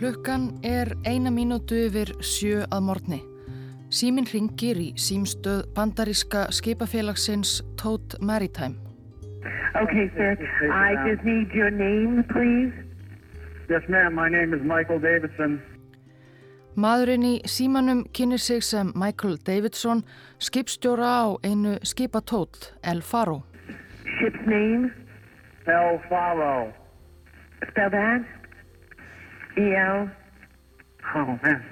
Klukkan er eina mínútu yfir sjö að morgni. Símin ringir í símstöð bandaríska skipafélagsins Tote Maritime. Okay, sir. I just need your name, please. Yes, ma'am. My name is Michael Davidson. Maðurinn í símanum kynir sig sem Michael Davidson, skipstjóra á einu skipatóll, El Faro. Ship's name? El Faro. Spell that? E-L? Oh, man.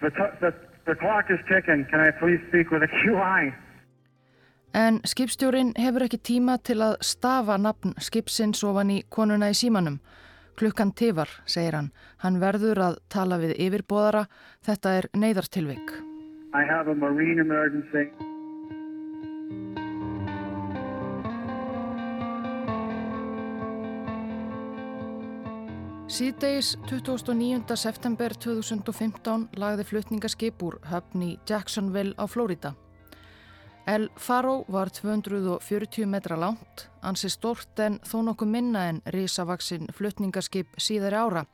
The, the, the clock is ticking. Can I please speak with a QI? En skipstjórin hefur ekki tíma til að stafa nafn skipsins ofan í konuna í símanum. Klukkan tifar, segir hann. Hann verður að tala við yfirbóðara. Þetta er neyðartilvik. I have a marine emergency. Síðdeis 29. september 2015 lagði flutningaskip úr höfn í Jacksonville á Flórida. El Faro var 240 metra langt, ansi stort en þó nokkuð minna en risavaksinn flutningaskip síðari ára.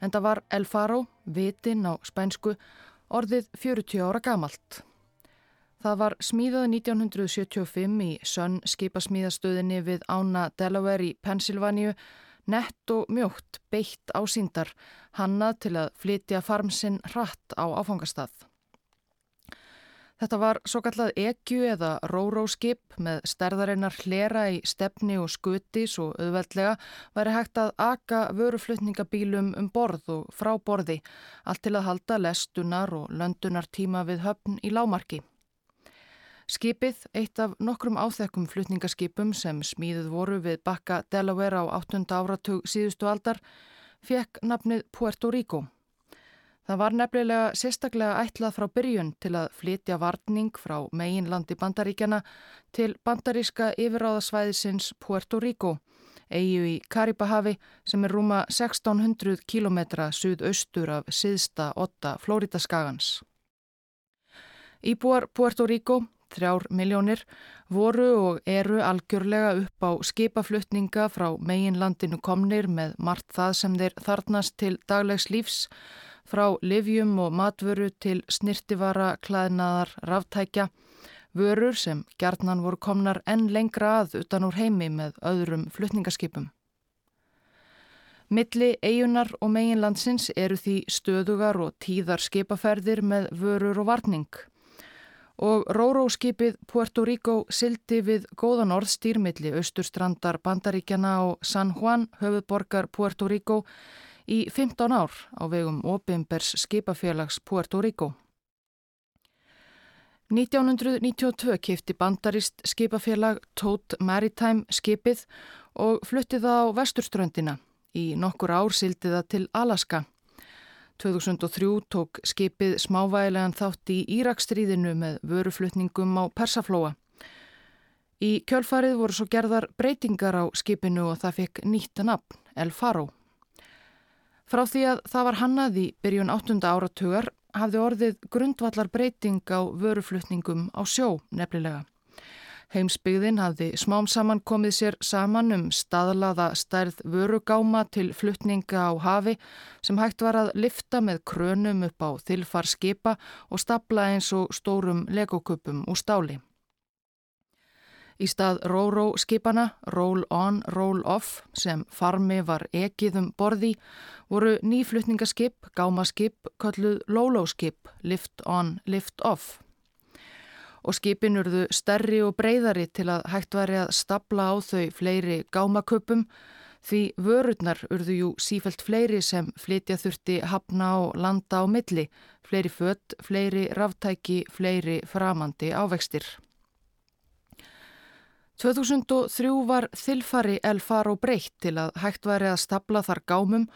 En það var El Faro, vitin á spænsku, orðið 40 ára gamalt. Það var smíðað 1975 í Sönn skipasmíðastöðinni við Ána Delaware í Pennsylvania nett og mjótt beitt ásýndar hannað til að flytja farmsinn hratt á áfangastað. Þetta var svo kallað ekju eða róróskip með stærðarinnar hlera í stefni og skuti svo auðveldlega væri hægt að aka vöruflutningabílum um borð og frá borði allt til að halda lestunar og löndunar tíma við höfn í lámarki. Skipið, eitt af nokkrum áþekkum flutningaskipum sem smíðuð voru við bakka Delaware á 8. áratug síðustu aldar, fekk nafnið Puerto Rico. Það var nefnilega sérstaklega ætlað frá byrjun til að flytja varning frá meginlandi bandaríkjana til bandaríska yfiráðasvæðisins Puerto Rico, eigu í Karibahavi sem er rúma 1600 km suðaustur af síðsta 8 Flóridaskagans. Íbúar Puerto Rico þrjár miljónir, voru og eru algjörlega upp á skipaflutninga frá meginlandinu komnir með margt það sem þeir þarnast til daglegs lífs, frá livjum og matvöru til snirtivara, klæðnaðar, ráftækja, vörur sem gjarnan voru komnar enn lengra að utan úr heimi með öðrum flutningaskipum. Milli eigunar og meginlandsins eru því stöðugar og tíðar skipaferðir með vörur og varning og Róró-skipið Puerto Rico sildi við góðan orð stýrmilli austurstrandar Bandaríkjana og San Juan höfuborgar Puerto Rico í 15 ár á vegum Opimbers skipafélags Puerto Rico. 1992 kifti bandarist skipafélag Tote Maritime skipið og flutti það á vesturströndina. Í nokkur ár sildi það til Alaska. 2003 tók skipið smávægilegan þátt í Írakstríðinu með vöruflutningum á Persaflóa. Í kjölfarið voru svo gerðar breytingar á skipinu og það fekk nýtt nafn, El Faro. Frá því að það var hannað í byrjun 8. áratugar hafði orðið grundvallar breyting á vöruflutningum á sjó nefnilega. Heimsbyggðin hafði smám saman komið sér saman um staðlaða stærð vörugáma til flutninga á hafi sem hægt var að lifta með krönum upp á þilfar skipa og stapla eins og stórum legoköpum úr stáli. Í stað ró-ró skipana, roll-on, roll-off, sem farmi var ekið um borði, voru nýflutningaskip, gámaskip, kölluð lólóskip, lift-on, lift-off og skipin urðu stærri og breyðari til að hægt væri að stapla á þau fleiri gámaköpum því vörurnar urðu jú sífælt fleiri sem flytja þurfti hafna og landa á milli, fleiri fött, fleiri ráftæki, fleiri framandi ávextir. 2003 var þilfari elfar og breytt til að hægt væri að stapla þar gámum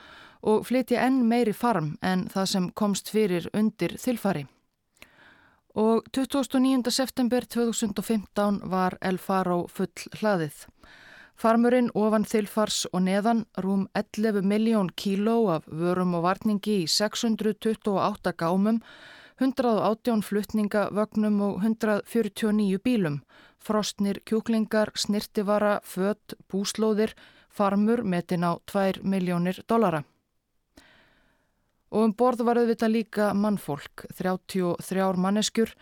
og flytja enn meiri farm en það sem komst fyrir undir þilfari. Og 29. september 2015 var El Faro full hlaðið. Farmurinn ofan þilfars og neðan rúm 11 miljón kíló af vörum og varningi í 628 gámum, 118 fluttningavögnum og 149 bílum, frostnir, kjúklingar, snirtivara, fött, búslóðir, farmur metin á 2 miljónir dollara. Og um borð var auðvitað líka mannfólk, 33 manneskjur,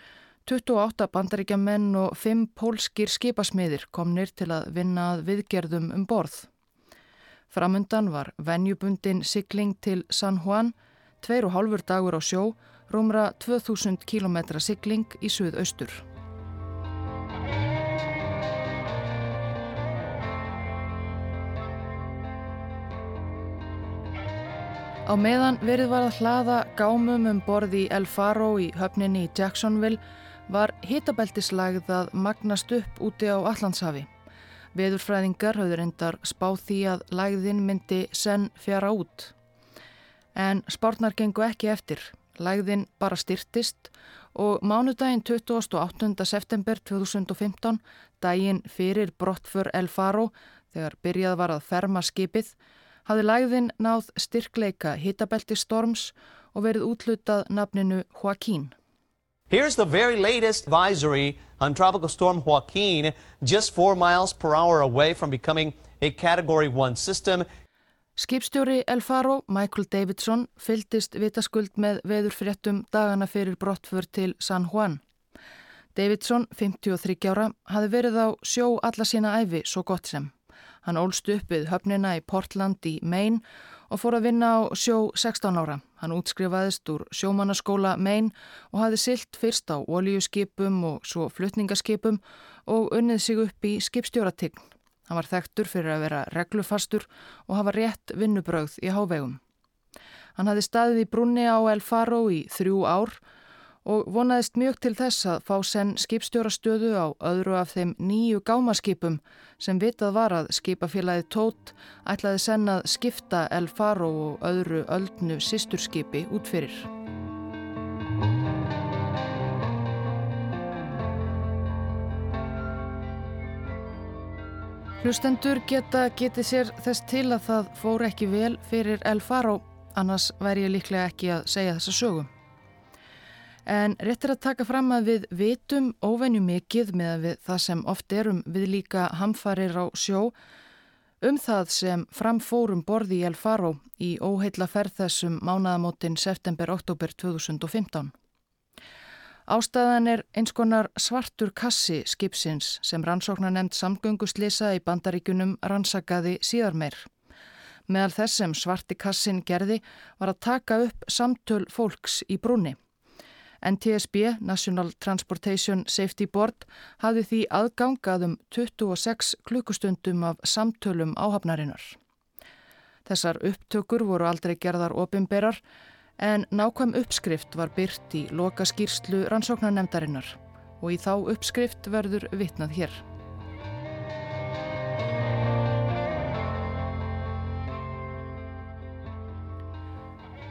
28 bandaríkja menn og 5 pólskir skipasmiðir komnir til að vinna að viðgerðum um borð. Framundan var venjubundin sigling til San Juan, tveir og hálfur dagur á sjó, rúmra 2000 km sigling í suðaustur. Á meðan verið var að hlaða gámum um borði El Faro í höfninni í Jacksonville var hitabeltislagð að magnast upp úti á Allandshafi. Veðurfræðingar hafður endar spáð því að lægðin myndi senn fjara út. En spárnar gengu ekki eftir. Lægðin bara styrtist og mánudaginn 28. september 2015, daginn fyrir brottför El Faro, þegar byrjað var að ferma skipið, hafði lægðin náð styrkleika hitabelti storms og verið útlutað nafninu Joaquín. Here's the very latest advisory on Tropical Storm Joaquin, just four miles per hour away from becoming a Category 1 system. Skipstjóri El Faro, Michael Davidson, fyldist vitaskuld með veðurfréttum dagana fyrir brottför til San Juan. Davidson, 53 ára, hafi verið á sjó alla sína æfi svo gott sem. Hann ólst upp við höfnina í Portland í Maine og fór að vinna á sjó 16 ára. Hann útskrifaðist úr sjómannaskóla Maine og hafði silt fyrst á oljuskipum og svo flutningaskipum og unnið sig upp í skipstjóratign. Hann var þekktur fyrir að vera reglufastur og hafa rétt vinnubrögð í hávegum. Hann hafði staðið í brunni á El Faro í þrjú ár og vonaðist mjög til þess að fá senn skipstjórastöðu á öðru af þeim nýju gámaskipum sem vitað var að skipafélagi Tót ætlaði senn að skipta El Faro og öðru öldnu sýsturskipi út fyrir. Hlustendur geta getið sér þess til að það fór ekki vel fyrir El Faro, annars væri ég líklega ekki að segja þessa sögum. En rétt er að taka fram að við vitum óvenju mikið með það sem oft erum við líka hamfarir á sjó um það sem framfórum borði í El Faro í óheila ferð þessum mánaðamótin september-oktober 2015. Ástæðan er eins konar svartur kassi skipsins sem rannsóknar nefnd samgönguslisa í bandaríkunum rannsakaði síðar meir. Meðal þess sem svarti kassin gerði var að taka upp samtöl fólks í brúni. NTSB, National Transportation Safety Board, hafði því aðgangaðum 26 klukkustundum af samtölum áhafnarinnar. Þessar upptökur voru aldrei gerðar opimberar en nákvæm uppskrift var byrt í loka skýrslu rannsóknarnemdarinnar og í þá uppskrift verður vitnað hér.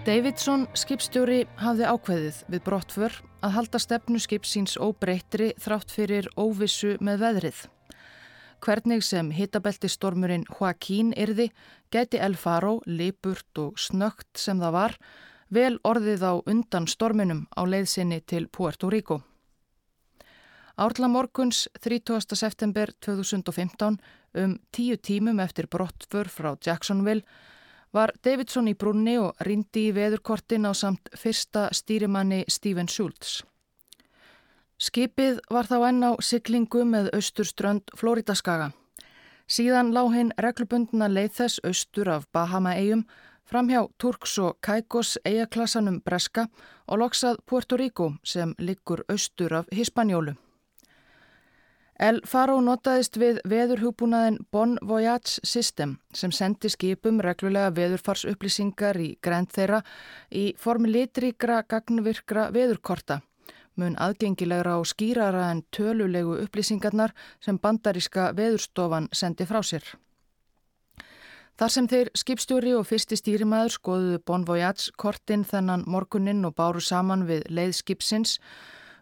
Davidson skipstjóri hafði ákveðið við brottför að halda stefnu skipsins óbreyttri þrátt fyrir óvissu með veðrið. Hvernig sem hitabeltistormurinn Joaquín yrði geti El Faro, lipurt og snögt sem það var, vel orðið á undan storminum á leiðsinni til Puerto Rico. Árla morguns 30. september 2015 um tíu tímum eftir brottför frá Jacksonville var Davidson í brunni og rindi í veðurkortin á samt fyrsta stýrimanni Stephen Schultz. Skipið var þá enn á syklingu með austurströnd Flóridaskaga. Síðan lág hinn reglubundna leið þess austur af Bahama-eigum fram hjá Turks og Caicos eigaklassanum Breska og loksað Puerto Rico sem liggur austur af Hispanjólu. El Faro notaðist við veðurhugbúnaðin Bon Voyage System sem sendi skipum reglulega veðurfarsupplýsingar í grænt þeirra í formi litríkra gagnvirkra veðurkorta, mun aðgengilegra og skýrara en tölulegu upplýsingarnar sem bandaríska veðurstofan sendi frá sér. Þar sem þeir skipstjóri og fyrsti stýrimæður skoðuðu Bon Voyage kortin þennan morgunin og báru saman við leið skipsins,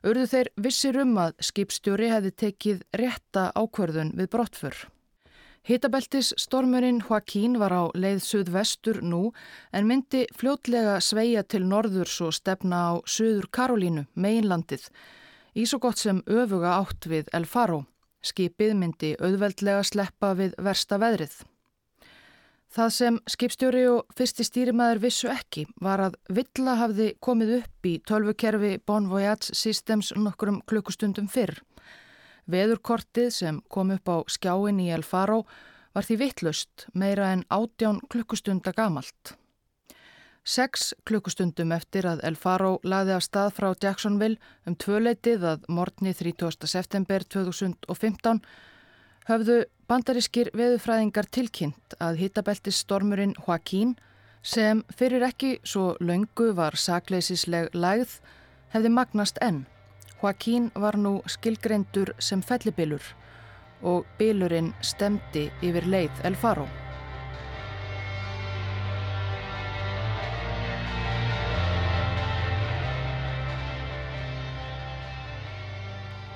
urðu þeir vissir um að skipstjóri hefði tekið rétta ákverðun við brottfur. Hitabeltis stormurinn Joaquín var á leið suðvestur nú en myndi fljótlega sveia til norðurs og stefna á suður Karolínu, meginlandið, í svo gott sem öfuga átt við El Faro. Skipið myndi auðveldlega sleppa við versta veðrið. Það sem skipstjóri og fyrsti stýrimæður vissu ekki var að Villa hafði komið upp í tölvukerfi Bon Voyage Systems nokkurum klukkustundum fyrr. Veðurkortið sem kom upp á skjáin í El Faro var því vittlust meira en átján klukkustunda gamalt. Seks klukkustundum eftir að El Faro laði af stað frá Jacksonville um tvöleitið að morgni 30. september 2015 höfðu bandarískir veðufræðingar tilkynnt að hitabeltisstormurinn Joaquín sem fyrir ekki svo laungu var sakleisisleg lægð hefði magnast enn. Joaquín var nú skilgreindur sem fellibilur og bilurinn stemdi yfir leið El Faro.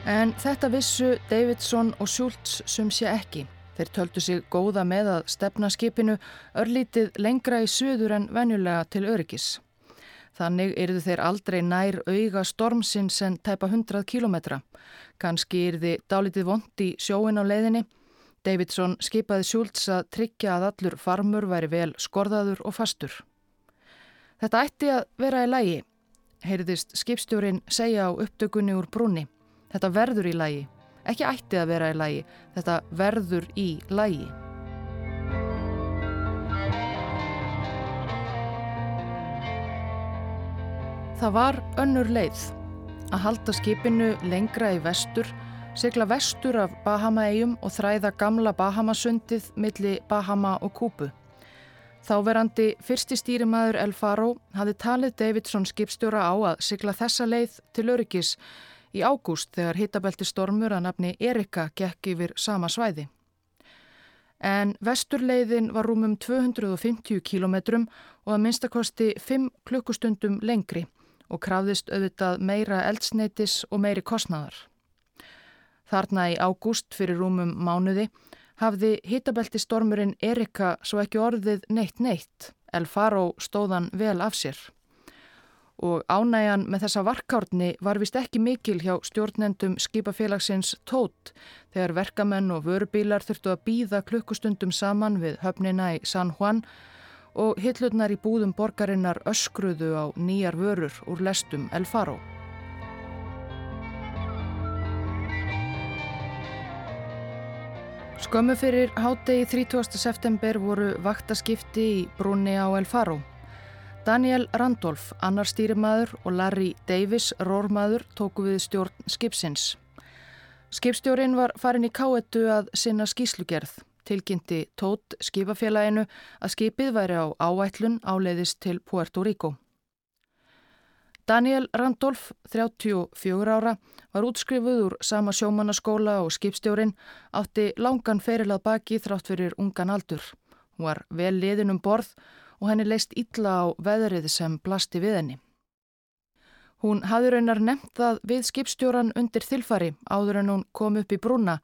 En þetta vissu Davidson og Schultz sum sé ekki. Þeir töldu sig góða með að stefna skipinu örlítið lengra í söður en venjulega til öryggis. Þannig erðu þeir aldrei nær auga stormsins en tæpa 100 kilometra. Kanski erði dálítið vond í sjóin á leiðinni. Davidson skipaði Schultz að tryggja að allur farmur væri vel skorðaður og fastur. Þetta ætti að vera í lægi, heyrðist skipstjórin segja á upptökunni úr brúni. Þetta verður í lægi. Ekki ætti að vera í lægi. Þetta verður í lægi. Það var önnur leið að halda skipinu lengra í vestur, sigla vestur af Bahama-eigum og þræða gamla Bahamasundið milli Bahama og Kúpu. Þáverandi fyrsti stýrimaður El Faro hafði talið Davidson skipstjóra á að sigla þessa leið til öryggis í ágúst þegar hitabelti stormur að nafni Erika gekk yfir sama svæði. En vesturleiðin var rúmum 250 kílometrum og að minnstakosti 5 klukkustundum lengri og krafðist auðvitað meira eldsneitis og meiri kostnaðar. Þarna í ágúst fyrir rúmum mánuði hafði hitabelti stormurinn Erika svo ekki orðið neitt neitt. El Faro stóðan vel af sér og ánægjan með þessa varkárni var vist ekki mikil hjá stjórnendum skipafélagsins tót þegar verkamenn og vörubílar þurftu að býða klukkustundum saman við höfnina í San Juan og hillurnar í búðum borgarinnar öskruðu á nýjar vörur úr lestum El Faro. Skömmu fyrir hátegi 30. september voru vaktaskipti í brúni á El Faro. Daniel Randolph, annar stýrimaður og Larry Davis, rórmaður, tóku við stjórn skipsins. Skipstjórin var farin í káetu að sinna skíslugerð. Tilkynnti tót skipafélaginu að skipið væri á áætlun áleiðist til Puerto Rico. Daniel Randolph, 34 ára, var útskrifuð úr sama sjómannaskóla og skipstjórin átti langan ferilað baki þrátt fyrir ungan aldur. Hún var vel liðin um borð og henni leist illa á veðrið sem blasti við henni. Hún hafði raunar nefnt það við skipstjóran undir þilfari áður en hún kom upp í brúna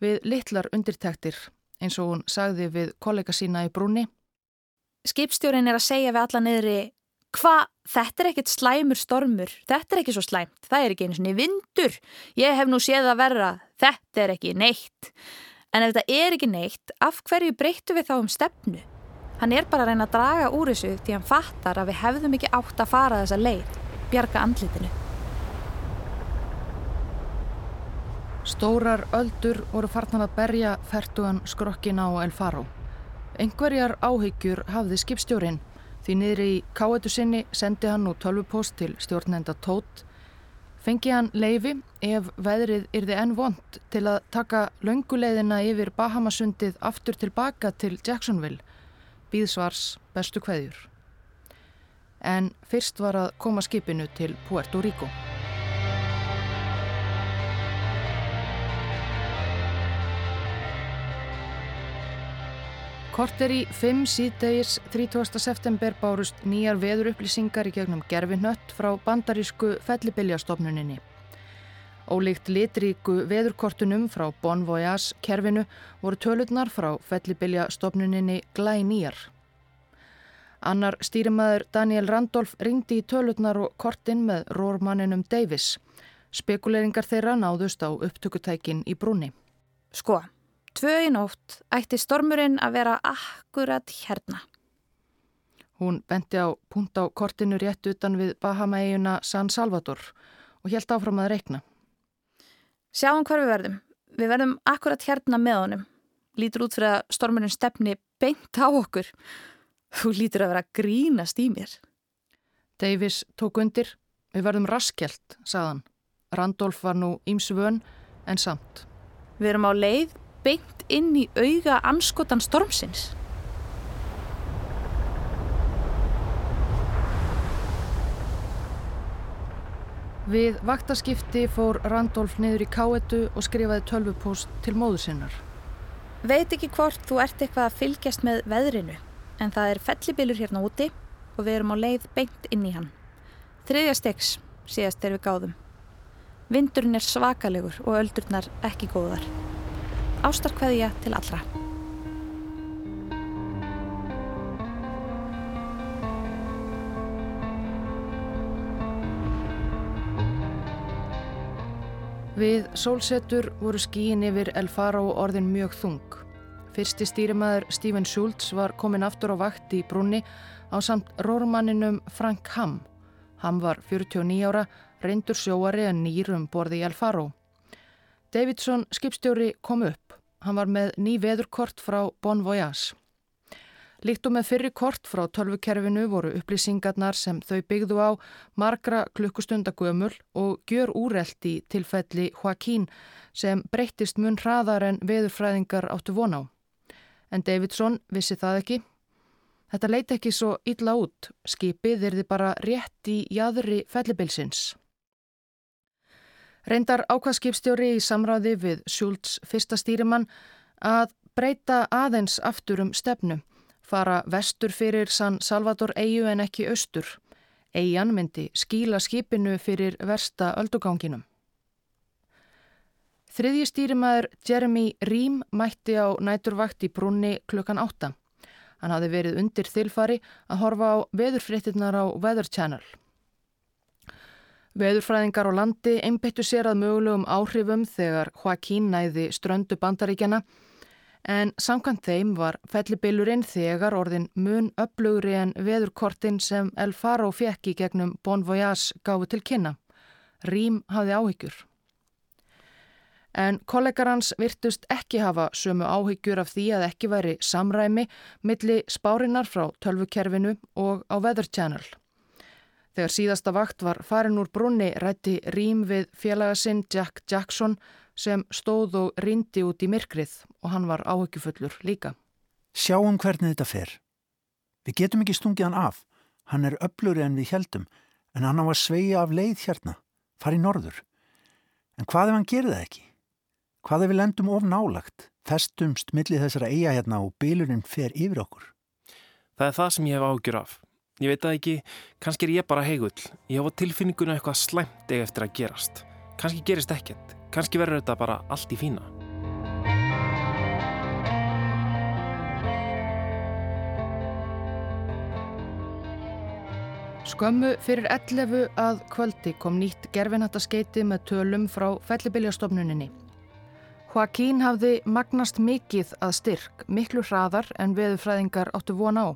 við litlar undirtektir eins og hún sagði við kollega sína í brúni. Skipstjórin er að segja við alla niðri Hva? Þetta er ekkert slæmur stormur, þetta er ekki svo slæmt, það er ekki einu svoni vindur, ég hef nú séð að verra, þetta er ekki neitt. En ef þetta er ekki neitt, af hverju breyttu við þá um stefnu? Hann er bara að reyna að draga úr þessu því hann fattar að við hefðum ekki átt að fara þessa leið, bjarga andlitinu. Stórar öldur voru farnan að berja færtugan skrokkin á El Faro. Engverjar áhyggjur hafði skipstjórin því niður í káetu sinni sendi hann nú tölvupost til stjórnenda Tótt. Fengi hann leifi ef veðrið yrði enn vond til að taka lönguleiðina yfir Bahamasundið aftur tilbaka til Jacksonville býðsvars bestu kveðjur. En fyrst var að koma skipinu til Puerto Rico. Korter í 5 síðdegis 30. september bárust nýjar veðurupplýsingar í gegnum gerfinött frá bandarísku fellibiljastofnuninni. Ólíkt litríku veðurkortunum frá Bon Voyage kerfinu voru tölurnar frá fellibilja stopnuninni glæ nýjar. Annar stýrimaður Daniel Randolph ringdi í tölurnar og kortin með rórmanninum Davis. Spekuleringar þeirra náðust á upptökutækin í brúni. Sko, Tvö í nótt ætti stormurinn að vera akkurat hérna. Hún benti á punkt á kortinu rétt utan við Bahama-eiguna San Salvador og helt áfram að reikna. Sjáum hvar við verðum. Við verðum akkurat hérna með honum. Lítur út fyrir að stormurinn stefni beint á okkur. Þú lítur að vera grínast í mér. Davis tók undir. Við verðum raskjelt, sagðan. Randolf var nú ímsvön en samt. Við erum á leið beint inn í auga anskotan stormsins. Við vaktaskipti fór Randolf niður í káetu og skrifaði tölvupóst til móðu sinnar. Veit ekki hvort þú ert eitthvað að fylgjast með veðrinu, en það er fellibilur hérna úti og við erum á leið beint inn í hann. Þriðja stegs síðast þegar við gáðum. Vindurinn er svakalegur og öldurnar ekki góðar. Ástarkveðja til allra. Við sólsetur voru skíin yfir El Faro orðin mjög þung. Fyrsti stýrimaður Stephen Schultz var komin aftur á vakt í brunni á samt rórmanninum Frank Hamm. Hamm var 49 ára, reyndur sjóari en nýrum borði í El Faro. Davidson skipstjóri kom upp. Hann var með ný veðurkort frá Bon Voyage. Líkt og með fyrri kort frá tölvukerfinu voru upplýsingarnar sem þau byggðu á margra klukkustundagömul og gjör úrelt í tilfelli Joaquín sem breyttist mun hraðar en veðurfræðingar áttu von á. En Davidson vissi það ekki. Þetta leiti ekki svo illa út. Skipið er þið bara rétt í jæðri fellibilsins. Reyndar ákvaðskipstjóri í samráði við Schultz fyrsta stýrimann að breyta aðeins aftur um stefnu fara vestur fyrir San Salvador eigu en ekki austur. Eian myndi skíla skipinu fyrir versta ölduganginum. Þriðji stýrimaður Jeremy Rím mætti á næturvakt í brunni klukkan átta. Hann hafði verið undir þilfari að horfa á veðurfréttinnar á Weather Channel. Veðurfræðingar á landi einbyttu sér að mögulegum áhrifum þegar Joaquín næði ströndu bandaríkjana en samkvæmt þeim var fellibilurinn þegar orðin mun upplugri en veðurkortin sem El Faro fekk í gegnum Bon Voyage gáfi til kynna. Rím hafði áhyggjur. En kollegar hans virtust ekki hafa sömu áhyggjur af því að ekki væri samræmi milli spárinnar frá tölvukerfinu og á Weather Channel. Þegar síðasta vakt var farin úr brunni rætti Rím við félagasinn Jack Jackson sem stóð og rindi út í myrkrið og hann var áhugjufullur líka. Sjáum hvernig þetta fer. Við getum ekki stungið hann af. Hann er öfluri en við heldum, en hann á að sveia af leið hérna, fari norður. En hvað ef hann gerir það ekki? Hvað ef við lendum of nálagt, festumst millið þessara eiga hérna og bylurinn fer yfir okkur? Það er það sem ég hef ágjur af. Ég veit að ekki, kannski er ég bara heigull. Ég hef á tilfinninguna eitthvað slæmt eg eftir að gerast. Kannski gerist ekkert. Kanski verður þetta bara allt í fína. Skömmu fyrir 11 að kvöldi kom nýtt gerfinhattaskeiti með tölum frá fellibiljastofnuninni. Joaquín hafði magnast mikið að styrk, miklu hraðar en veðufræðingar áttu von á.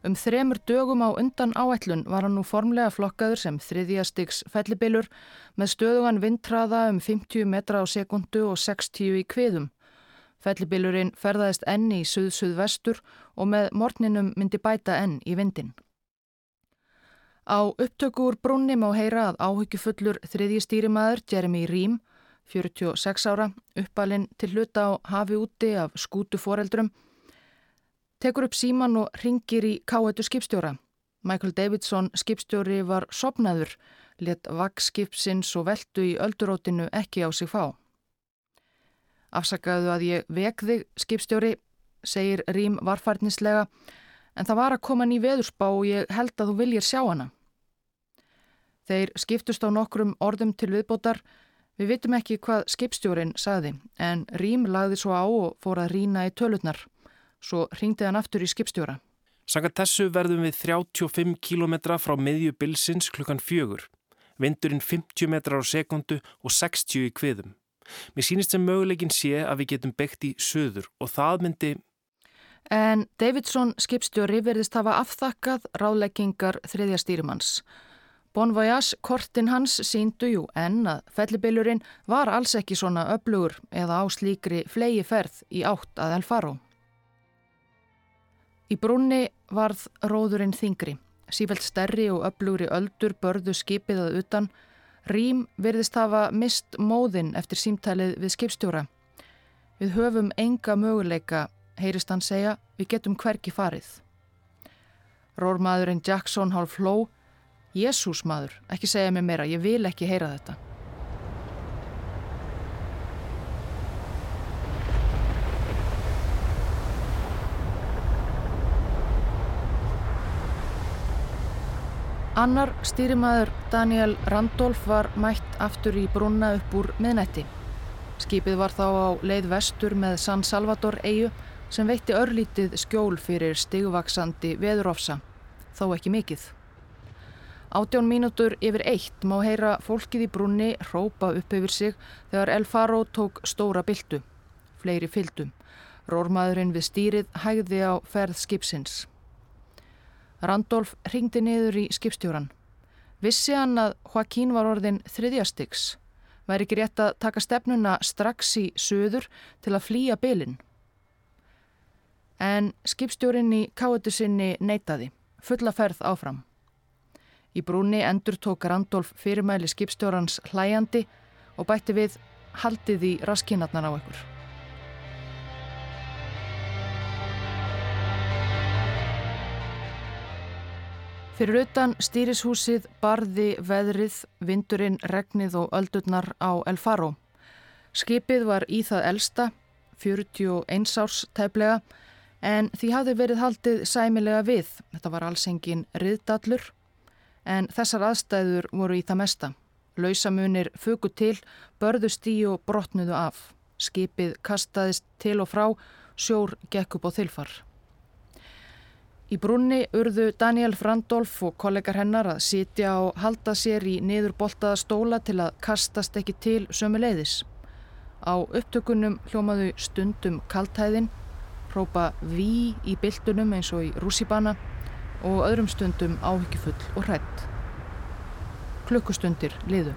Um þremur dögum á undan áætlun var hann nú formlega flokkaður sem þriðja stygs fellibilur með stöðugan vindtraða um 50 metra á sekundu og 60 í kviðum. Fellibilurinn ferðaðist enn í suð-suð-vestur og með morninum myndi bæta enn í vindin. Á upptöku úr brunni má heyra að áhyggjufullur þriðji stýrimaður Jeremy Rím, 46 ára, uppalinn til hluta á hafi úti af skútu foreldrum, tekur upp síman og ringir í káetu skipstjóra. Michael Davidson skipstjóri var sopnaður, let vakskipsins og veldu í öldurótinu ekki á sig fá. Afsakaðu að ég vek þig, skipstjóri, segir Rím varfarnislega, en það var að koma ný veðurspá og ég held að þú viljir sjá hana. Þeir skiptust á nokkrum orðum til viðbótar, við vitum ekki hvað skipstjórin sagði, en Rím lagði svo á og fór að rína í tölutnar. Svo ringdi hann aftur í skipstjóra. Sangat þessu verðum við 35 km frá miðju bilsins klukkan fjögur. Vindurinn 50 metrar á sekundu og 60 í kviðum. Mér sínist sem möguleikin sé að við getum byggt í söður og það myndi... En Davidson skipstjóri verðist hafa afþakkað ráðleggingar þriðja stýrimanns. Bon Voyage kortin hans síndu jú en að fellibillurinn var alls ekki svona öflugur eða á slíkri flegi ferð í átt að El Faro. Í brunni varð róðurinn þingri. Sífælt stærri og öflugri öldur börðu skipið að utan. Rím virðist hafa mist móðinn eftir símtælið við skipstjóra. Við höfum enga möguleika, heyrist hann segja, við getum hverki farið. Rórmaðurinn Jackson hálf hló. Jésús maður, ekki segja mér meira, ég vil ekki heyra þetta. Annar stýrimaður Daniel Randolph var mætt aftur í brunna upp úr miðnætti. Skipið var þá á leið vestur með San Salvador eigu sem veitti örlítið skjól fyrir stigvaksandi veðurofsa, þó ekki mikið. Átjón mínútur yfir eitt má heyra fólkið í brunni hrópa upp yfir sig þegar El Faro tók stóra byltu, fleiri fyldum. Rórmaðurinn við stýrið hægði á ferð skipsins. Randolf ringdi niður í skipstjóran. Vissi hann að Joaquín var orðin þriðjastygs. Væri ekki rétt að taka stefnuna strax í söður til að flýja bylinn. En skipstjórin í káetu sinni neytaði, fulla ferð áfram. Í brúni endur tók Randolf fyrirmæli skipstjórans hlæjandi og bætti við haldið í raskinatnar á ekkur. Fyrir utan stýrishúsið barði veðrið, vindurinn, regnið og öldurnar á El Faro. Skipið var í það elsta, 41 árs tæplega, en því hafði verið haldið sæmilega við. Þetta var alls engin riðdallur, en þessar aðstæður voru í það mesta. Lausamunir fugu til, börðust í og brotnuðu af. Skipið kastaðist til og frá, sjór gekk upp á þilfar. Í brunni urðu Daniel Frandolf og kollegar hennar að sitja og halda sér í niðurboltaða stóla til að kastast ekki til sömu leiðis. Á upptökunum hljómaðu stundum kaltæðin, hrópa ví í byltunum eins og í rússibana og öðrum stundum áhyggjufull og hrætt. Klukkustundir liðu.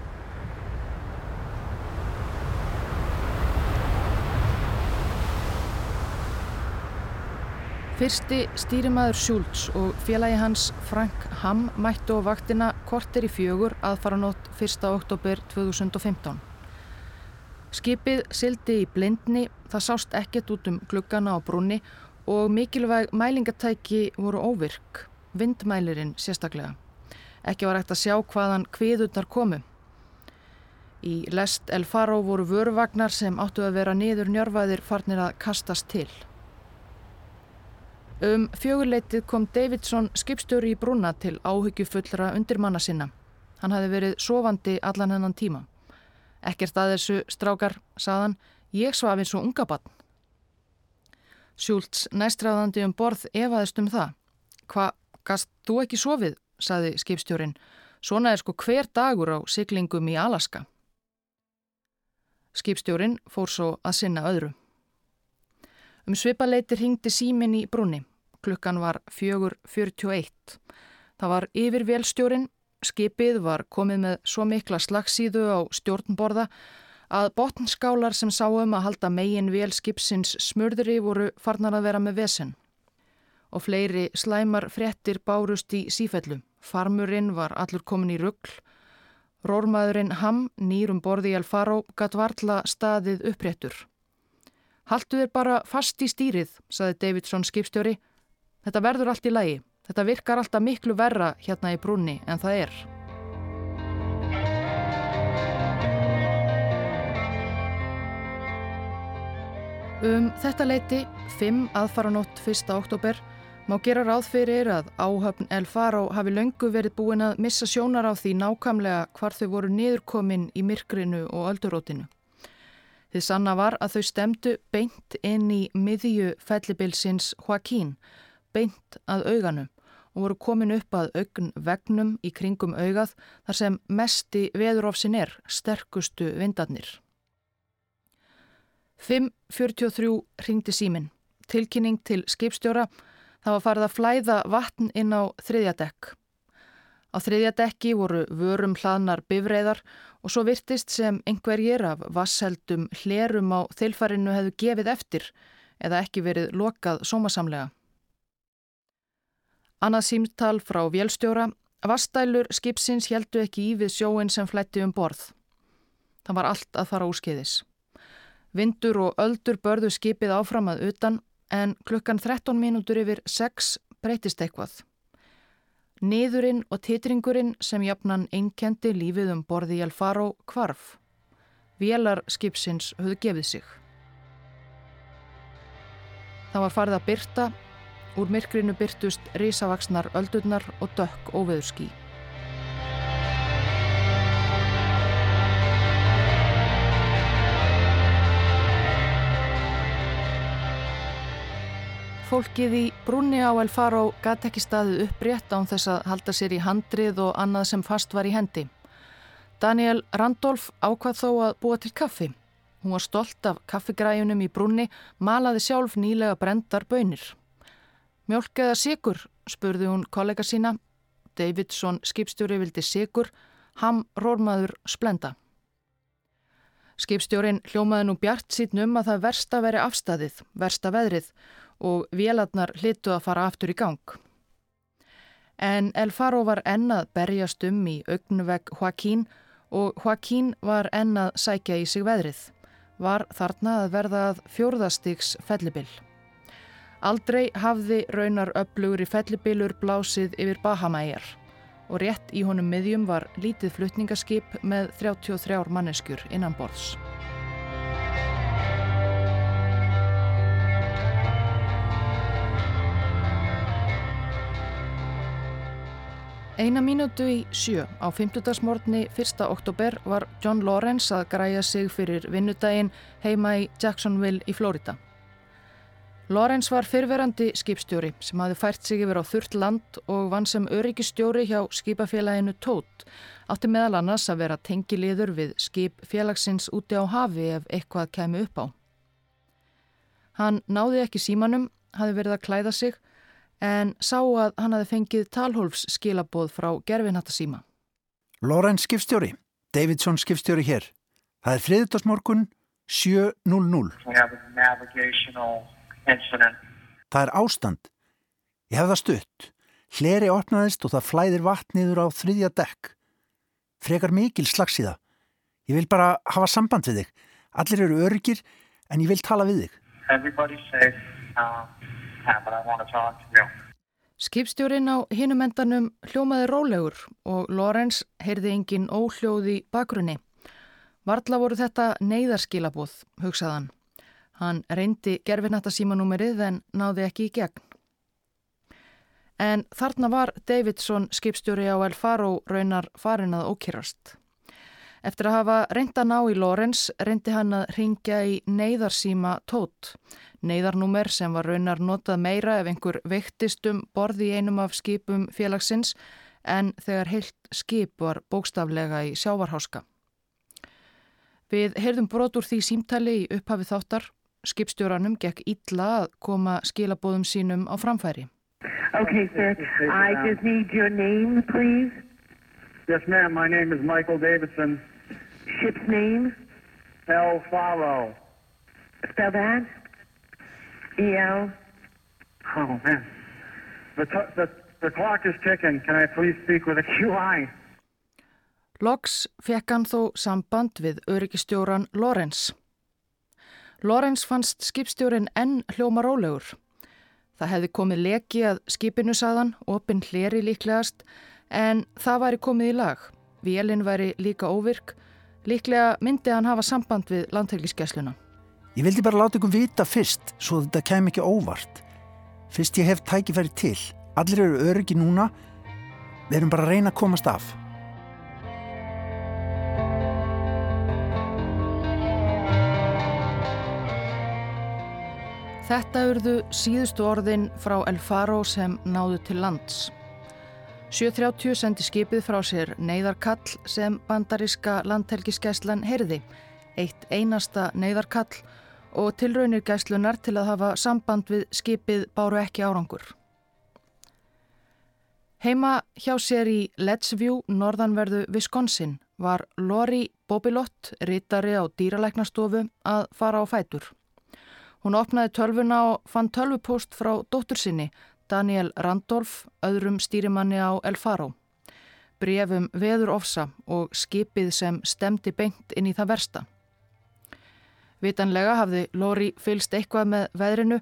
Fyrsti stýrimaður Schultz og félagi hans Frank Hamm mættu á vaktina korter í fjögur aðfara nótt 1. oktober 2015. Skipið sildi í blindni, það sást ekkert út um gluggana á brunni og mikilvæg mælingatæki voru óvirk, vindmælirinn sérstaklega. Ekki var ekkert að sjá hvaðan kviðurnar komu. Í lest El Faro voru vöruvagnar sem áttu að vera niður njörfaðir farnir að kastast til. Um fjögurleitið kom Davidson skipstjóri í brúna til áhyggjufullra undirmanna sinna. Hann hafi verið sofandi allan hennan tíma. Ekkert að þessu strákar, saðan, ég svaf eins og unga bann. Sjúlts næstræðandi um borð efaðist um það. Hva, gast þú ekki sofið, saði skipstjórin. Svona er sko hver dagur á siglingum í Alaska. Skipstjórin fór svo að sinna öðru. Um svipaleitir hingdi símin í brúni. Klukkan var 4.41. Það var yfir velstjórin, skipið var komið með svo mikla slagsíðu á stjórnborða að botnskálar sem sáum að halda megin vel skipsins smurðri voru farnar að vera með vesen. Og fleiri slæmar frettir bárust í sífellu. Farmurinn var allur komin í ruggl. Rórmaðurinn Ham, nýrum borði í Alfaro, gatt vartla staðið uppréttur. Haltu þér bara fast í stýrið, saði Davidson skipstjóri Þetta verður allt í lagi. Þetta virkar alltaf miklu verra hérna í brunni en það er. Um þetta leiti, 5 aðfaranótt 1. oktober, má gera ráð fyrir að áhöfn El Faro hafi löngu verið búin að missa sjónar á því nákamlega hvar þau voru niðurkomin í myrkrinu og öldurótinu. Þið sanna var að þau stemdu beint inn í miðju fellibilsins Joaquín, beint að auganum og voru komin upp að augn vegnum í kringum augað þar sem mesti veðurofsin er, sterkustu vindarnir. 5.43 ringdi símin. Tilkynning til skipstjóra. Það var farið að flæða vatn inn á þriðja dekk. Á þriðja dekki voru vörum hlaðnar bifreiðar og svo virtist sem einhverjir af vassheldum hlerum á þilfarinu hefðu gefið eftir eða ekki verið lokað sómasamlega. Annað símtal frá vélstjóra. Vastælur skipsins heldu ekki í við sjóin sem flætti um borð. Það var allt að fara úrskeiðis. Vindur og öldur börðu skipið áfram að utan en klukkan 13 mínútur yfir 6 breytist eitthvað. Niðurinn og titringurinn sem jafnan einkendi lífið um borði í Alfaro kvarf. Vélar skipsins höfðu gefið sig. Það var farið að byrta Úr myrkrinu byrtust risavaksnar öldurnar og dökk óveðurskí. Fólkið í brunni á El Faro gæti ekki staðið upprétt án þess að halda sér í handrið og annað sem fast var í hendi. Daniel Randolph ákvað þó að búa til kaffi. Hún var stolt af kaffigræjunum í brunni, malaði sjálf nýlega brendar bönir. Mjölk eða sigur, spurði hún kollega sína. Davidson skipstjóri vildi sigur, ham rórmaður splenda. Skipstjórin hljómaði nú bjart sín um að það versta veri afstæðið, versta veðrið og vélarnar hlitu að fara aftur í gang. En El Faro var ennað berjast um í augnvegg Joaquín og Joaquín var ennað sækja í sig veðrið. Var þarna að verða að fjórðastiks fellibill. Aldrei hafði raunar upplugur í fellibilur blásið yfir Bahamæjar og rétt í honum miðjum var lítið flutningaskip með 33 manneskjur innan borðs. Eina mínútu í sjö á 50. morgni 1. oktober var John Lawrence að græja sig fyrir vinnudaginn heima í Jacksonville í Florida. Lorenz var fyrverandi skipstjóri sem hafi fært sig yfir á þurrt land og vann sem öryggistjóri hjá skipafélaginu Tótt. Átti meðal annars að vera tengiliður við skip félagsins úti á hafi ef eitthvað kemi upp á. Hann náði ekki símanum, hafi verið að klæða sig en sá að hann hafi fengið talhólfs skilaboð frá gerfinhattasíma. Lorenz skipstjóri, Davidson skipstjóri hér. Það er friðutasmorgun 7.00. We have a navigational incident. Það er ástand. Ég hef það stutt. Hleri opnaðist og það flæðir vatniður á þriðja dekk. Frekar mikil slags í það. Ég vil bara hafa samband við þig. Allir eru örgir en ég vil tala við þig. Everybody's safe, uh, Skipstjórin á hinumendanum hljómaði rólegur og Lorenz heyrði engin óhljóði bakgrunni. Varðla voru þetta neyðarskilabóð, hugsaðan. Hann reyndi gerfinata símanúmerið en náði ekki í gegn. En þarna var Davidson skipstjóri á El Faro raunar farin að ókýrast. Eftir að hafa reynda ná í Lorenz reyndi hann að ringja í neyðarsíma tót. Neyðarnúmer sem var raunar notað meira ef einhver veiktist um borði í einum af skipum félagsins en þegar heilt skip var bókstaflega í sjávarháska. Við heyrðum brot úr því símtali í upphafi þáttar skipstjóranum gekk illa að koma skilabóðum sínum á framfæri. Okay, sir. I just need your name, please. Yes, ma'am. My name is Michael Davidson. Ship's name. El Faro. Spell that. E-L. Oh, man. The, t- the, the clock is ticking. Can I please speak with a QI? Loks fekk hann þó samband við öryggistjóran Lorenz. Lorenz fannst skipstjórin enn hljóma rólegur. Það hefði komið leki að skipinu saðan, opinn hleri líklegast, en það væri komið í lag. Vélinn væri líka óvirk, líklega myndi hann hafa samband við landhelgiskessluna. Ég vildi bara láta ykkur vita fyrst, svo þetta kem ekki óvart. Fyrst ég hef tækifæri til. Allir eru öryggi núna. Við erum bara að reyna að komast af. Þetta urðu síðustu orðin frá El Faro sem náðu til lands. 730 sendi skipið frá sér neyðarkall sem bandaríska landhelgiskeslan heyrði, eitt einasta neyðarkall og tilraunir gæslunar til að hafa samband við skipið báru ekki árangur. Heima hjá sér í Lettsview, norðanverðu Wisconsin, var Lori Bobilott, rítari á dýralæknastofu, að fara á fætur. Hún opnaði tölvuna og fann tölvupost frá dóttur sinni, Daniel Randolph, öðrum stýrimanni á El Faro brefum veður ofsa og skipið sem stemdi beint inn í það versta. Vitanlega hafði Lóri fylst eitthvað með veðrinu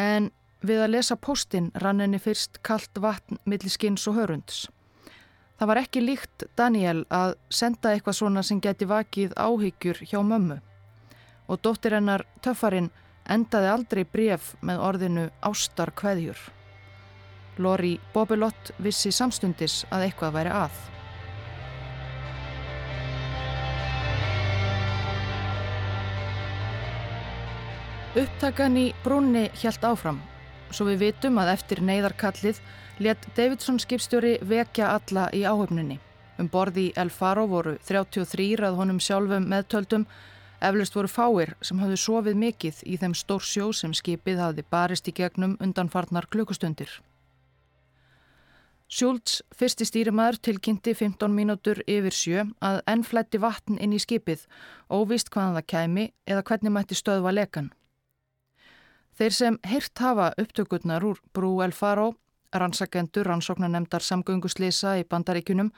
en við að lesa postin rann henni fyrst kallt vatn millir skins og hörunds. Það var ekki líkt Daniel að senda eitthvað svona sem geti vakið áhyggjur hjá mömmu og dóttir hennar töffarinn endaði aldrei bref með orðinu ástar kveðjur. Lori Bobelott vissi samstundis að eitthvað væri að. Upptakan í brúnni hjælt áfram, svo við vitum að eftir neyðarkallið let Davidson skipstjóri vekja alla í áhöfninni. Um borði í El Faro voru 33 að honum sjálfum meðtöldum, eflust voru fáir sem hafðu sofið mikill í þeim stór sjó sem skipið hafði barist í gegnum undanfarnar klukkustundir. Schultz, fyrsti stýrimaður, tilkynnti 15 mínútur yfir sjö að enn flætti vatn inn í skipið, óvist hvaðan það kæmi eða hvernig mætti stöðva lekan. Þeir sem heyrt hafa upptökurnar úr Brú El Faro, rannsakendur, rannsóknanemdar samgönguslisa í bandaríkunum,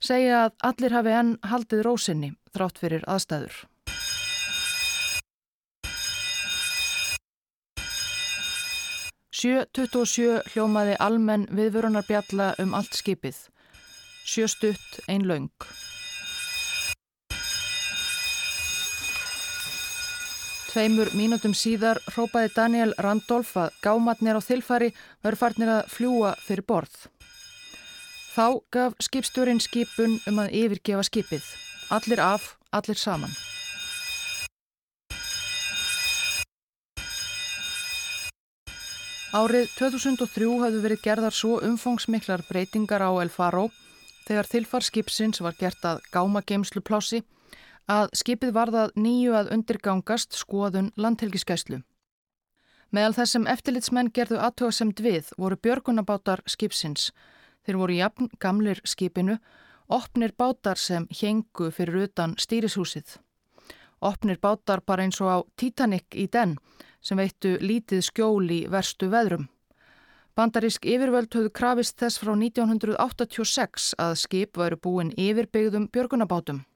segja að allir hafi enn haldið rósinni þrátt fyrir aðstæður. 7.27 hljómaði almenn viðvörunarbjalla um allt skipið. Sjö stutt, ein laung. Tveimur mínutum síðar hrópaði Daniel Randolph að gámatnir á þilfari verður farnir að fljúa fyrir borð. Þá gaf skipstjórin skipun um að yfirgefa skipið. Allir af, allir saman. Árið 2003 hafðu verið gerðar svo umfangsmiklar breytingar á El Faro þegar þilfarskipsins var gert að gáma geimslu plási að skipið varðað nýju að undirgangast skoðun landhelgiskæslu. Meðal þessum eftirlitsmenn gerðu aðtöðasemd við voru björgunabátar skipsins. Þeir voru jafn gamlir skipinu, opnir bátar sem hengu fyrir utan stýrishúsið. Opnir bátar bara eins og á Titanic í den sem veittu lítið skjól í verstu veðrum. Bandarísk yfirvöld höfðu krafist þess frá 1986 að skip væru búin yfirbyggðum björgunabátum.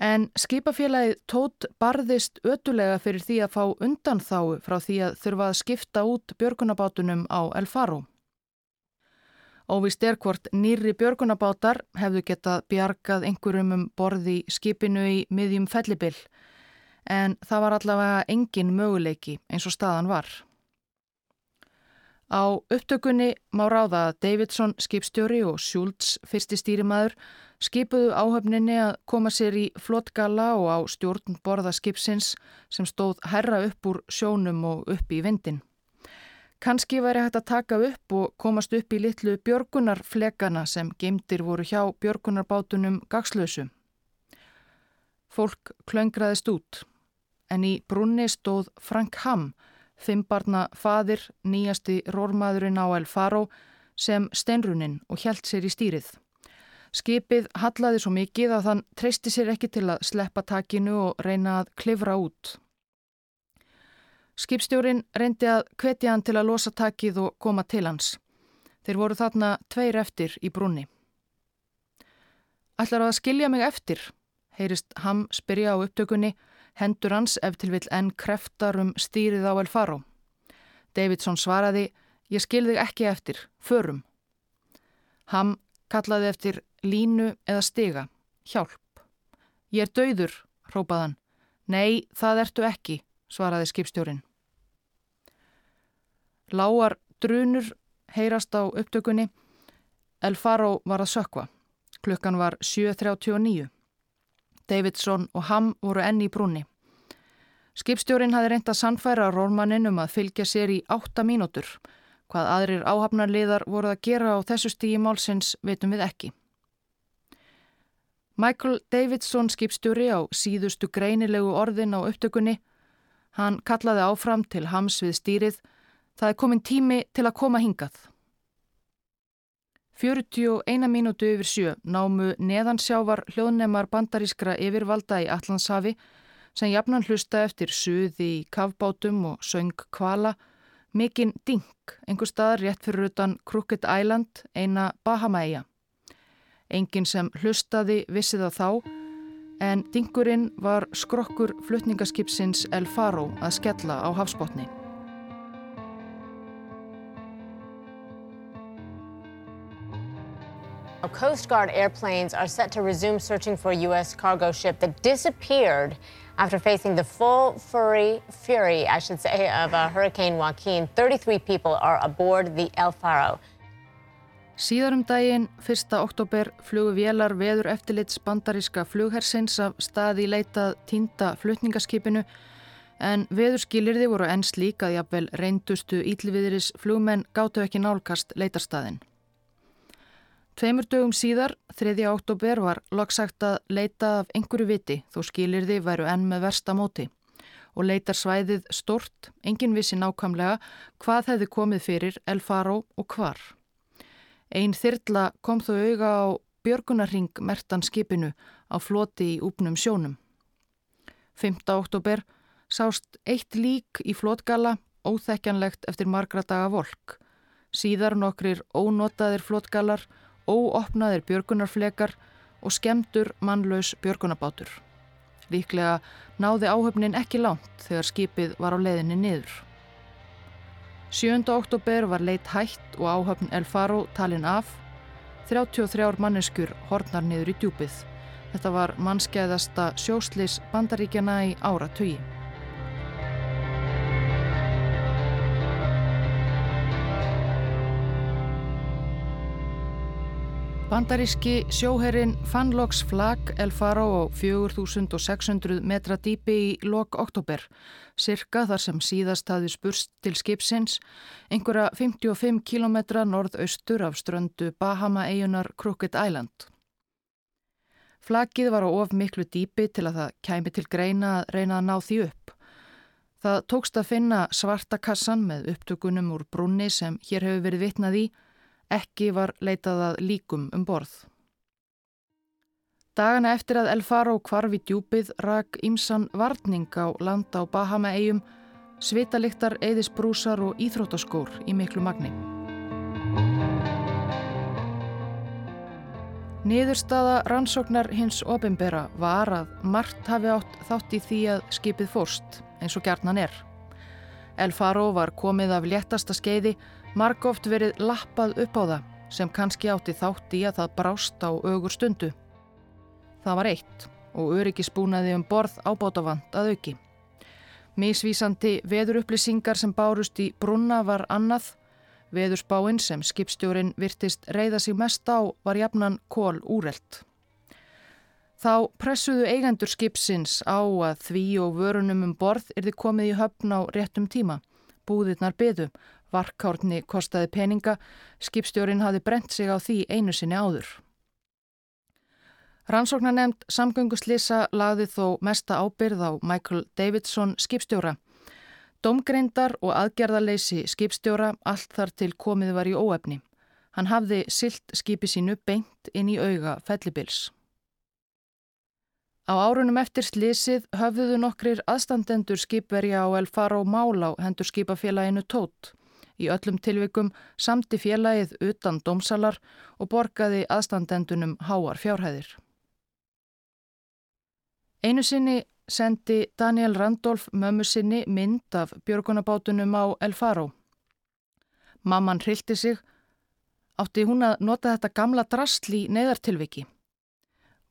En skipafélagið tótt barðist ötulega fyrir því að fá undanþáu frá því að þurfa að skipta út björgunabátunum á El Faro. Óvist er hvort nýri björgunabátar hefðu getað bjargað einhverjum um borði skipinu í miðjum fellibill en það var allavega engin möguleiki eins og staðan var. Á upptökunni má ráða að Davidson skipstjóri og Schultz fyrsti stýrimaður skipuðu áhöfninni að koma sér í flottgalla og á stjórn borða skipsins sem stóð herra upp úr sjónum og upp í vindin. Kanski væri hægt að taka upp og komast upp í litlu björgunarflegana sem geimdir voru hjá björgunarbátunum gagslösu. Fólk klöngraðist út en í brunni stóð Frank Hamm, fimmbarna fadir, nýjasti rórmaðurinn á El Faro, sem steinrunin og hjælt sér í stýrið. Skipið hallaði svo mikið að þann treysti sér ekki til að sleppa takinu og reyna að klifra út. Skipstjórin reyndi að hvetja hann til að losa takið og koma til hans. Þeir voru þarna tveir eftir í brunni. Ætlar að skilja mig eftir, heyrist Hamm spyrja á upptökunni hendur hans ef til vill enn kreftar um stýrið á El Faro. Davidson svaraði, ég skilði ekki eftir, förum. Ham kallaði eftir línu eða stiga, hjálp. Ég er dauður, rópaðan. Nei, það ertu ekki, svaraði skipstjórin. Láar drunur heyrast á upptökunni. El Faro var að sökva. Klukkan var 7.39. Davidson og Ham voru enni í brúni. Skipstjórin hafi reynt að sannfæra rórmannin um að fylgja sér í átta mínútur. Hvað aðrir áhafnarliðar voru að gera á þessu stígi málsins veitum við ekki. Michael Davidson skipstjóri á síðustu greinilegu orðin á upptökunni Hann kallaði áfram til hams við stýrið. Það er komin tími til að koma hingað. 41 mínútu yfir sjö námu neðansjávar hljóðnemar bandarískra yfirvalda í Allandshafi sem jafnan hlusta eftir suði í kavbátum og söng kvala, mikinn ding, einhver staðar rétt fyrir utan Crooked Island, eina Bahamaeia. Engin sem hlustaði vissi það þá, en dingurinn var skrokkur flutningaskipsins El Faro að skella á hafsbótni. Coast Guard airplanes are set to resume searching for a U.S. cargo ship that disappeared after facing the full fury, fury I should say, of uh, Hurricane Joaquin. 33 people are aboard the El Faro. Síðarum daginn, 1. oktober, flugu vélar veður eftirlits bandaríska flughersins af staði leitað týnda flutningaskipinu en veðurskilirði voru enn slík að jafnvel reyndustu ílviðiris flugmenn gáttu ekki nálkast leitarstaðin. Tveimur dögum síðar, 3. oktober, var loksagt að leita af einhverju viti þó skilirði væru enn með versta móti og leitar svæðið stort, engin vissi nákvæmlega hvað hefði komið fyrir El Faro og hvar. Einn þyrla kom þó auga á björgunarring mertan skipinu á floti í úpnum sjónum. 5. oktober sást eitt lík í flotgala óþekkjanlegt eftir margra daga volk. Síðar nokkrir ónotaðir flotgalar óopnaðir björgunarflekar og skemdur mannlaus björgunabátur. Líklega náði áhöfnin ekki langt þegar skipið var á leiðinni niður. 7. oktober var leitt hætt og áhöfn El Faro talin af. 33 manneskur hornar niður í djúpið. Þetta var mannskeiðasta sjóslis bandaríkjana í ára tugi. Bandaríski sjóherrin fann loks flag El Faro á 4600 metra dýpi í lok oktober, cirka þar sem síðast hafði spurst til skipsins, einhverja 55 kilometra norðaustur af ströndu Bahama-eigunar Crooked Island. Flagið var á of miklu dýpi til að það kæmi til greina að reyna að ná því upp. Það tókst að finna svarta kassan með upptökunum úr brunni sem hér hefur verið vitnað í, Ekki var leitað að líkum um borð. Dagana eftir að El Faro kvarfi djúpið rak ímsan varning á land á Bahama-eigum, svitaliktar, eðisbrúsar og íþróttaskór í miklu magni. Niðurstaða rannsóknar hins opimbera var að margt hafi átt þátt í því að skipið fórst, eins og gerðnan er. El Faro var komið af léttasta skeiði margóft verið lappað upp á það sem kannski átti þátt í að það brást á augur stundu. Það var eitt og öryggisbúnaði um borð ábátavand að auki. Mísvísandi veðurupplýsingar sem bárust í brunna var annað. Veðurspáinn sem skipstjórin virtist reyða sig mest á var jafnan kól úrelt. Þá pressuðu eigendur skipsins á að því og vörunum um borð er þið komið í höfn á réttum tíma. Búðirnar byðu Varkárni kostaði peninga, skipstjórin hafi brent sig á því einu sinni áður. Rannsóknar nefnd samgönguslisa lagði þó mesta ábyrð á Michael Davidson skipstjóra. Domgreindar og aðgerðarleysi skipstjóra allt þar til komið var í óefni. Hann hafði silt skipi sínu beint inn í auga fellibils. Á árunum eftir slísið höfðuðu nokkrir aðstandendur skipverja á El Faro Mála hendur skipafélaginu Tótt. Í öllum tilvikum samti félagið utan domsalar og borgaði aðstandendunum háar fjárhæðir. Einu sinni sendi Daniel Randolph mömmu sinni mynd af björgunabátunum á El Faro. Mamman hrilti sig, átti hún að nota þetta gamla drastli neðartilviki.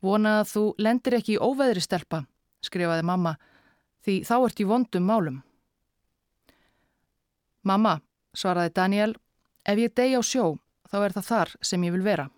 Vona að þú lendir ekki í óveðri stelpa, skrifaði mamma, því þá ert í vondum málum. Mamma, svaraði Daniel, ef ég degi á sjó þá er það þar sem ég vil vera.